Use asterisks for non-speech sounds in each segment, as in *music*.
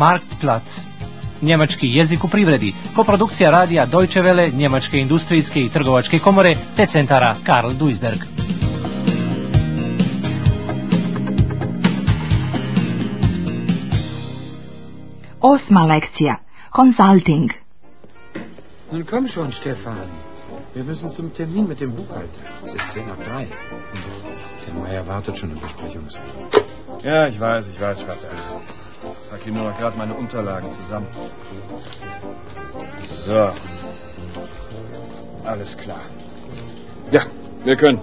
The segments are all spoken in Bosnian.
Marktplatz. Njemački jezik u privredi, koprodukcija radija Deutsche Welle, Njemačke industrijske i trgovačke komore te centara Karl Duisberg. Osma lekcija. Consulting. Nun komm schon, Stefan. Wir müssen zum Termin mit dem Buchhalter. Es ist 10 nach 3. Der Meier wartet schon im Besprechungsraum. Ja, ich weiß, ich weiß, Vater. Sag ihm nur gerade meine Unterlagen zusammen. So. Alles klar. Ja, wir können.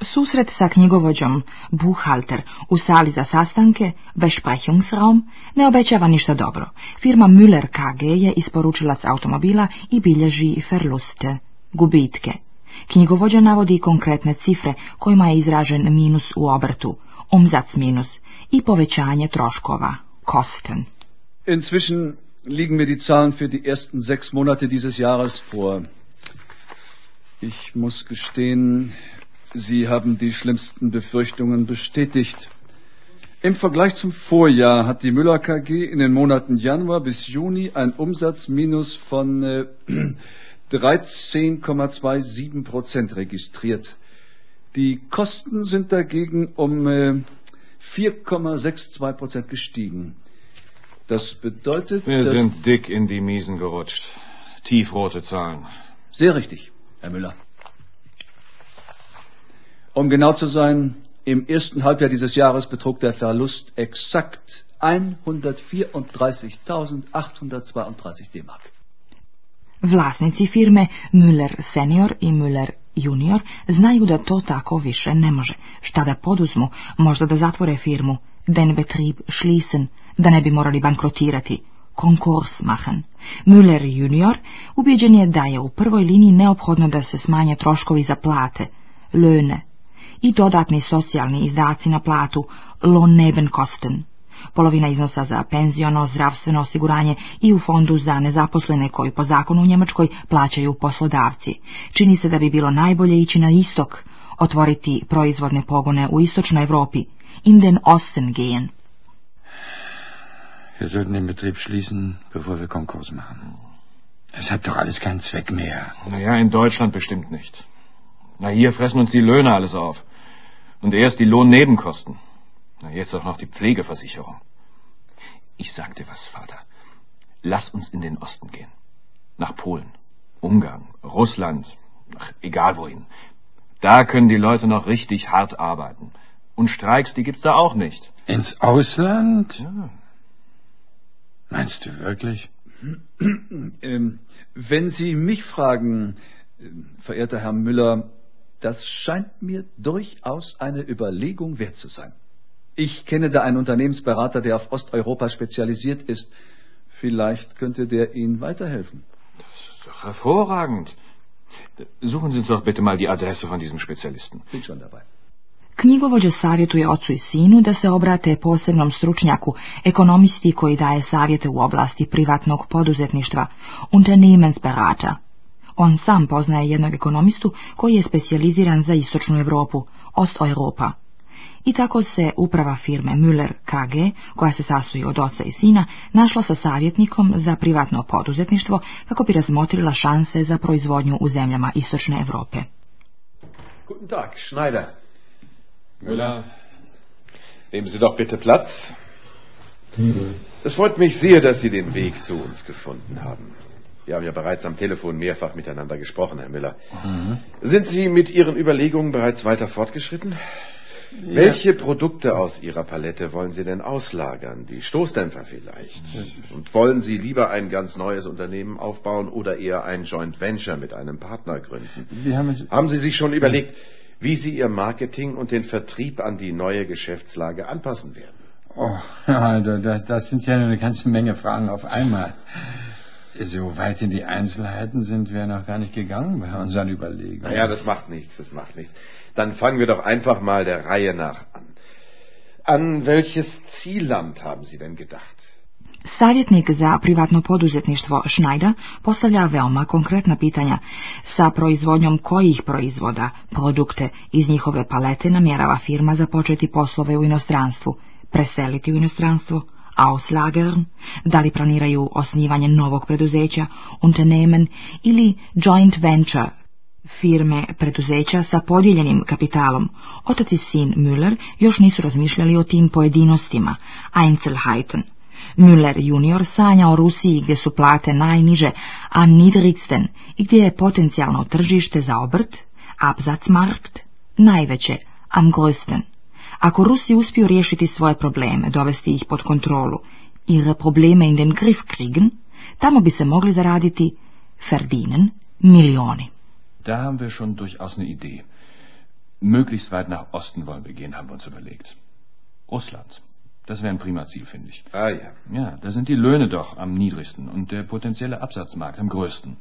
Susret sa knjigovođom, Buhalter, u sali za sastanke, Besprechungsraum, ne obećava ništa dobro. Firma Müller KG je isporučilac automobila i bilježi ferluste, gubitke. Knjigovođa navodi konkretne cifre kojima je izražen minus u obrtu, Umsatzminus minus i povećanje troškova, Kosten. Inzwischen liegen mir die Zahlen für die ersten sechs Monate dieses Jahres vor. Ich muss gestehen, Sie haben die schlimmsten Befürchtungen bestätigt. Im Vergleich zum Vorjahr hat die Müller KG in den Monaten Januar bis Juni ein Umsatzminus von 13,27 äh, *clears throat* Prozent registriert. Die Kosten sind dagegen um 4,62 äh, Prozent gestiegen. Das bedeutet, wir sind dick in die Miesen gerutscht. Tiefrote Zahlen. Sehr richtig, Herr Müller. Um genau zu sein, im ersten Halbjahr dieses Jahres betrug der Verlust exakt 134.832 D-Mark. Vlasnici firme Müller Senior i Müller junior znaju da to tako više ne može. Šta da poduzmu, možda da zatvore firmu, den betrieb schließen, da ne bi morali bankrotirati. Konkurs machen. Müller junior ubijeđen je da je u prvoj liniji neophodno da se smanje troškovi za plate, löne, i dodatni socijalni izdaci na platu, kosten polovina iznosa za penziono, zdravstveno osiguranje i u fondu za nezaposlene koji po zakonu u Njemačkoj plaćaju poslodavci. Čini se da bi bilo najbolje ići na istok, otvoriti proizvodne pogone u istočnoj Europi, in den Osten gehen. Wir sollten den Betrieb schließen, bevor wir Konkurs machen. Es hat doch alles keinen Zweck mehr. ja in Deutschland bestimmt nicht. Na, hier fressen uns die Löhne alles auf. Und erst die Lohnnebenkosten. Na, jetzt auch noch die Pflegeversicherung. Ich sag dir was, Vater. Lass uns in den Osten gehen. Nach Polen, Ungarn, Russland, ach, egal wohin. Da können die Leute noch richtig hart arbeiten. Und Streiks, die gibt's da auch nicht. Ins Ausland? Ja. Meinst du wirklich? *clears throat* Ähm, wenn Sie mich fragen, äh, verehrter Herr Müller, das scheint mir durchaus eine Überlegung wert zu sein. Ich kenne da einen Unternehmensberater, der auf Osteuropa spezialisiert ist. Vielleicht könnte der Ihnen weiterhelfen. Das ist doch hervorragend. Suchen Sie uns doch bitte mal die Adresse von diesem Spezialisten. Bin schon dabei. Knjigovođa savjetuje ocu i sinu da se obrate posebnom stručnjaku, ekonomisti koji daje savjete u oblasti privatnog poduzetništva, Unternehmensberater. On sam poznaje jednog ekonomistu koji je specijaliziran za istočnu Europu, Osteuropa. Europa. i tako se uprava firme Müller KG, koja se sastoji od oca i sina, našla sa savjetnikom za privatno poduzetništvo kako bi razmotrila šanse za proizvodnju u zemljama istočne Europe. Guten Tag, Schneider. Müller, nehmen Sie doch bitte Platz. Es freut mich sehr, dass Sie den Weg zu uns gefunden haben. Wir haben ja bereits am Telefon mehrfach miteinander gesprochen, Herr Müller. Mhm. Sind Sie mit Ihren Überlegungen bereits weiter fortgeschritten? Ja. Welche Produkte aus Ihrer Palette wollen Sie denn auslagern? Die Stoßdämpfer vielleicht? Und wollen Sie lieber ein ganz neues Unternehmen aufbauen oder eher ein Joint Venture mit einem Partner gründen? Haben, haben, Sie sich schon überlegt, wie Sie Ihr Marketing und den Vertrieb an die neue Geschäftslage anpassen werden? Oh, *laughs* das, das sind ja eine ganze Menge Fragen auf einmal so weit in die Einzelheiten sind wir noch gar nicht gegangen bei unseren Überlegungen. Naja, das macht nichts, das macht nichts. Dann fangen wir doch einfach mal der Reihe nach an. An welches Zielland haben Sie denn gedacht? Savjetnik za privatno poduzetništvo Schneider postavlja veoma konkretna pitanja sa proizvodnjom kojih proizvoda, produkte iz njihove palete namjerava firma započeti poslove u inostranstvu, preseliti u inostranstvo, Auslager, da li planiraju osnivanje novog preduzeća, unternehmen ili joint venture, firme preduzeća sa podijeljenim kapitalom. Otac i sin Müller još nisu razmišljali o tim pojedinostima, Einzelheiten. Müller junior sanja o Rusiji gdje su plate najniže, a niedrigsten, i gdje je potencijalno tržište za obrt, Absatzmarkt, najveće, am größten. Ako Rusi uspiju riješiti svoje probleme, dovesti ih pod kontrolu, ihre Probleme in den Griff kriegen, tamo bi se mogli zaraditi, verdienen, Millioni. Da haben wir schon durchaus eine Idee. Möglichst weit nach Osten wollen wir gehen, haben wir uns überlegt. Russland. Das wäre ein prima Ziel, finde ich. Ah ja. Ja, da sind die Löhne doch am niedrigsten und der potenzielle Absatzmarkt am größten.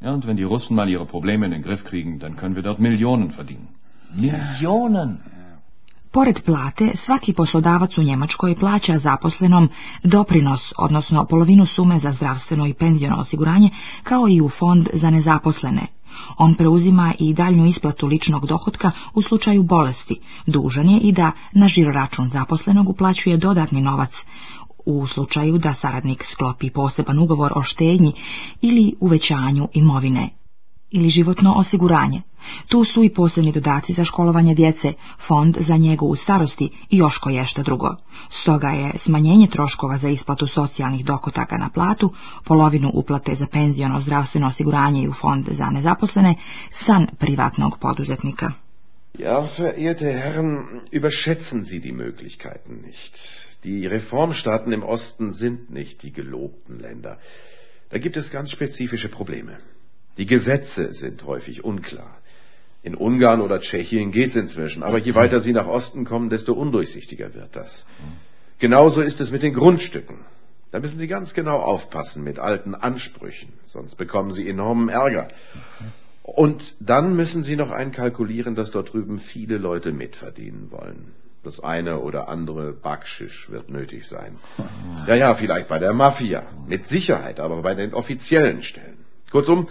Ja, und wenn die Russen mal ihre Probleme in den Griff kriegen, dann können wir dort Millionen verdienen. Millionen? Ja. Pored plate, svaki poslodavac u Njemačkoj plaća zaposlenom doprinos, odnosno polovinu sume za zdravstveno i penziono osiguranje, kao i u fond za nezaposlene. On preuzima i daljnju isplatu ličnog dohotka u slučaju bolesti. Dužan je i da na žiroračun zaposlenog uplaćuje dodatni novac, u slučaju da saradnik sklopi poseban ugovor o štednji ili uvećanju imovine ili životno osiguranje. Tu su i posebni dodaci za školovanje djece, fond za njegu u starosti i još koješta drugo. Stoga je smanjenje troškova za isplatu socijalnih dokotaka na platu, polovinu uplate za penzijono zdravstveno osiguranje i u fond za nezaposlene, san privatnog poduzetnika. Ja, verehrte Herren, überschätzen Sie die Möglichkeiten nicht. Die Reformstaaten im Osten sind nicht die gelobten Länder. Da gibt es ganz spezifische Probleme. Die Gesetze sind häufig unklar. In Ungarn oder Tschechien geht es inzwischen, aber je weiter sie nach Osten kommen, desto undurchsichtiger wird das. Genauso ist es mit den Grundstücken. Da müssen Sie ganz genau aufpassen mit alten Ansprüchen, sonst bekommen Sie enormen Ärger. Und dann müssen Sie noch einkalkulieren, dass dort drüben viele Leute mitverdienen wollen. Das eine oder andere Backschisch wird nötig sein. Ja, ja, vielleicht bei der Mafia, mit Sicherheit, aber bei den offiziellen Stellen. Kurzum,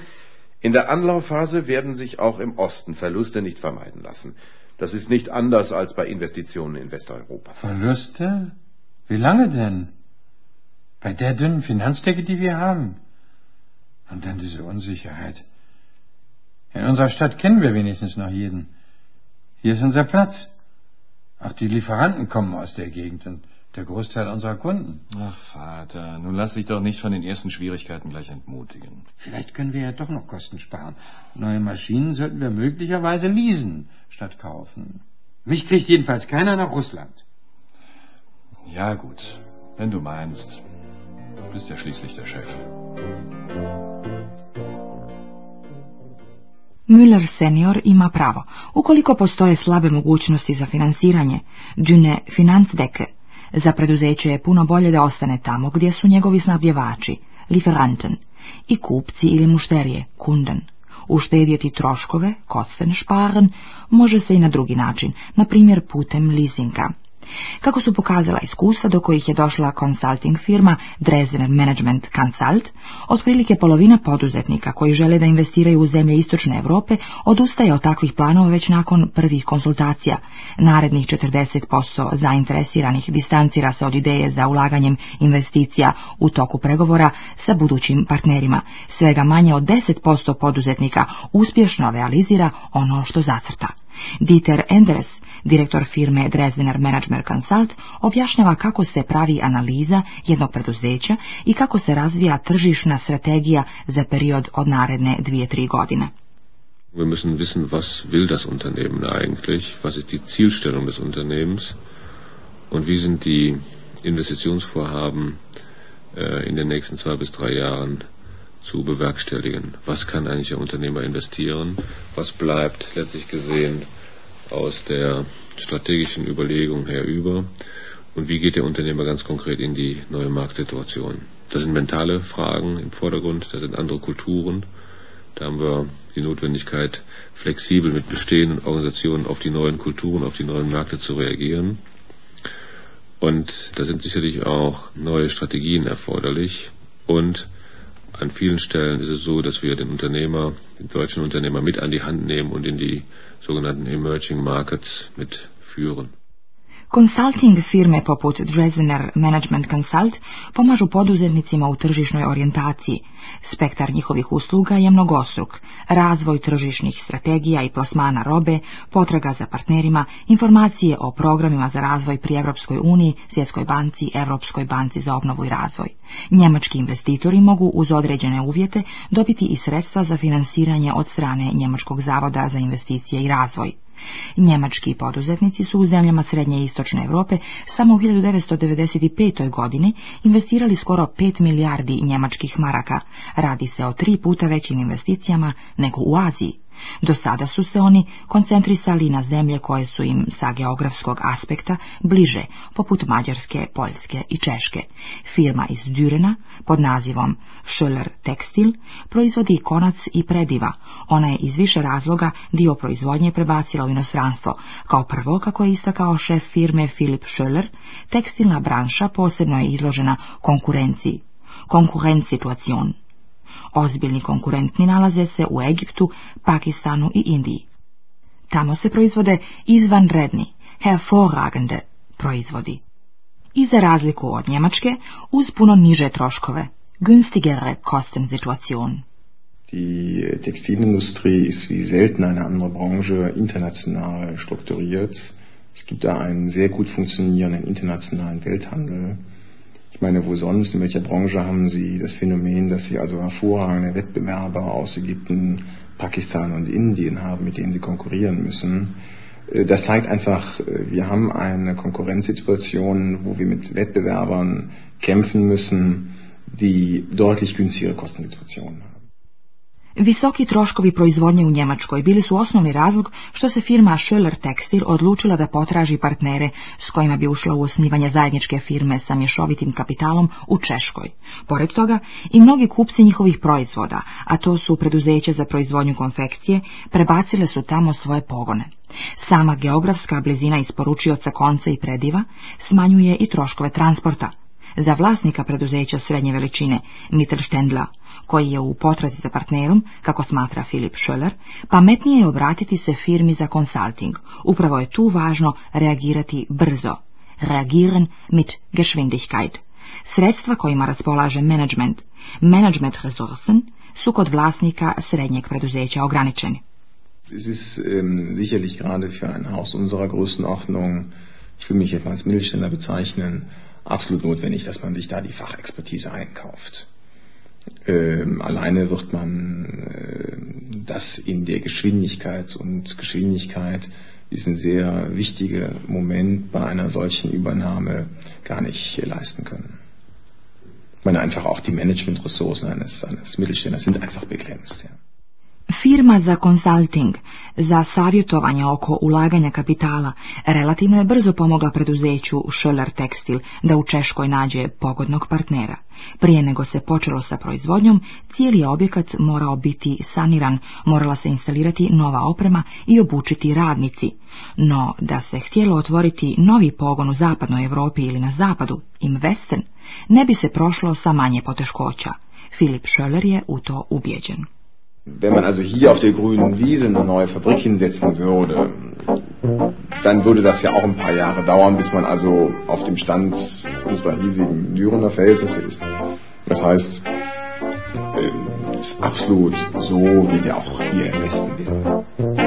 in der Anlaufphase werden sich auch im Osten Verluste nicht vermeiden lassen. Das ist nicht anders als bei Investitionen in Westeuropa. Verluste? Wie lange denn? Bei der dünnen Finanzdecke, die wir haben. Und dann diese Unsicherheit. In unserer Stadt kennen wir wenigstens noch jeden. Hier ist unser Platz. Auch die Lieferanten kommen aus der Gegend und der Großteil unserer Kunden. Ach, Vater, nun lass dich doch nicht von den ersten Schwierigkeiten gleich entmutigen. Vielleicht können wir ja doch noch Kosten sparen. Neue Maschinen sollten wir möglicherweise leasen statt kaufen. Mich kriegt jedenfalls keiner nach Russland. Ja, gut. Wenn du meinst. Du bist ja schließlich der Chef. Müller senior ima pravo. Ukoliko postoje slabe mogućnosti za financiranje, Dune Finanzdecke Za preduzeće je puno bolje da ostane tamo gdje su njegovi snabdjevači, liferanten, i kupci ili mušterije, kunden. Uštedjeti troškove, kosten šparen, može se i na drugi način, na primjer putem leasinga. Kako su pokazala iskustva do kojih je došla consulting firma Dresden Management Consult, otprilike polovina poduzetnika koji žele da investiraju u zemlje Istočne Europe odustaje od takvih planova već nakon prvih konsultacija. Narednih 40% zainteresiranih distancira se od ideje za ulaganjem investicija u toku pregovora sa budućim partnerima. Svega manje od 10% poduzetnika uspješno realizira ono što zacrta. Dieter Enders, Direktor firme Dresdener Management Consult objašnjava kako se pravi analiza jednog preduzeća i kako se razvija tržišna strategija za period od naredne dvije, tri godine. Wir müssen wissen, was will das Unternehmen eigentlich, was ist die Zielstellung des Unternehmens und wie sind die Investitionsvorhaben äh, in den nächsten zwei bis drei Jahren zu bewerkstelligen. Was kann eigentlich ein Unternehmer investieren? Was bleibt letztlich gesehen aus der strategischen Überlegung herüber und wie geht der Unternehmer ganz konkret in die neue Marktsituation. Das sind mentale Fragen im Vordergrund, das sind andere Kulturen. Da haben wir die Notwendigkeit, flexibel mit bestehenden Organisationen auf die neuen Kulturen, auf die neuen Märkte zu reagieren. Und da sind sicherlich auch neue Strategien erforderlich und an vielen Stellen ist es so, dass wir den Unternehmer, den deutschen Unternehmer mit an die Hand nehmen und in die sogenannten Emerging Markets mitführen. Consulting firme poput Dresdener Management Consult pomažu poduzetnicima u tržišnoj orijentaciji. Spektar njihovih usluga je mnogostruk. Razvoj tržišnih strategija i plasmana robe, potraga za partnerima, informacije o programima za razvoj pri Europskoj uniji, Svjetskoj banci Evropskoj Europskoj banci za obnovu i razvoj. Njemački investitori mogu uz određene uvjete dobiti i sredstva za financiranje od strane Njemačkog zavoda za investicije i razvoj. Njemački poduzetnici su u zemljama Srednje i Istočne Europe samo u 1995. godini investirali skoro 5 milijardi njemačkih maraka. Radi se o tri puta većim investicijama nego u Aziji. Do sada su se oni koncentrisali na zemlje koje su im sa geografskog aspekta bliže, poput Mađarske, Poljske i Češke. Firma iz Dürena pod nazivom Schöller Tekstil proizvodi konac i prediva. Ona je iz više razloga dio proizvodnje prebacila u inostranstvo. Kao prvo, kako je istakao šef firme Filip Schöller, tekstilna branša posebno je izložena konkurenciji. Konkurencituacion Ozbiljni konkurentni nalaze se u Egiptu, Pakistanu i Indiji. Tamo se proizvode izvanredni, hervorragende proizvodi. I za razliku od Njemačke, uz puno niže troškove, günstigere Kostensituation. Die äh, Textilindustrie ist wie selten eine andere Branche international strukturiert. Es gibt da einen sehr gut funktionierenden internationalen Welthandel. Ich meine, wo sonst, in welcher Branche haben Sie das Phänomen, dass Sie also hervorragende Wettbewerber aus Ägypten, Pakistan und Indien haben, mit denen Sie konkurrieren müssen? Äh, das zeigt einfach, äh, wir haben eine Konkurrenzsituation, wo wir mit Wettbewerbern kämpfen müssen, die deutlich günstigere Kostensituationen haben. Visoki troškovi proizvodnje u Njemačkoj bili su osnovni razlog što se firma Schöller Textil odlučila da potraži partnere s kojima bi ušla u osnivanje zajedničke firme sa mješovitim kapitalom u Češkoj. Pored toga i mnogi kupci njihovih proizvoda, a to su preduzeće za proizvodnju konfekcije, prebacile su tamo svoje pogone. Sama geografska blizina isporučioca konca i prediva smanjuje i troškove transporta, za vlasnika preduzeća srednje veličine Stendla, koji je u potrazi za partnerom, kako smatra Filip Schöller, pametnije je obratiti se firmi za konsulting. Upravo je tu važno reagirati brzo. Reagieren mit Geschwindigkeit. Sredstva kojima raspolaže management, management resursen, su kod vlasnika srednjeg preduzeća ograničeni. Es ist ähm, um, sicherlich gerade für ein Haus unserer Größenordnung, ich will mich jetzt als bezeichnen, absolut notwendig, dass man sich da die Fachexpertise einkauft. Ähm, alleine wird man äh, das in der Geschwindigkeit und Geschwindigkeit ist ein sehr wichtiger Moment bei einer solchen Übernahme gar nicht leisten können. Ich meine einfach auch die Managementressourcen eines, eines Mittelständers sind einfach begrenzt. Ja. Firma za consulting, za savjetovanje oko ulaganja kapitala, relativno je brzo pomogla preduzeću Schöller Textil da u Češkoj nađe pogodnog partnera. Prije nego se počelo sa proizvodnjom, cijeli objekat morao biti saniran, morala se instalirati nova oprema i obučiti radnici. No, da se htjelo otvoriti novi pogon u zapadnoj Europi ili na zapadu, im ne bi se prošlo sa manje poteškoća. Filip Schöller je u to ubjeđen. Wenn man also hier auf der grünen Wiese eine neue Fabrik hinsetzen würde, dann würde das ja auch ein paar Jahre dauern, bis man also auf dem Stand unserer hiesigen Dürener Verhältnisse ist. Das heißt, es äh, ist absolut so, wie wir auch hier im Westen wissen.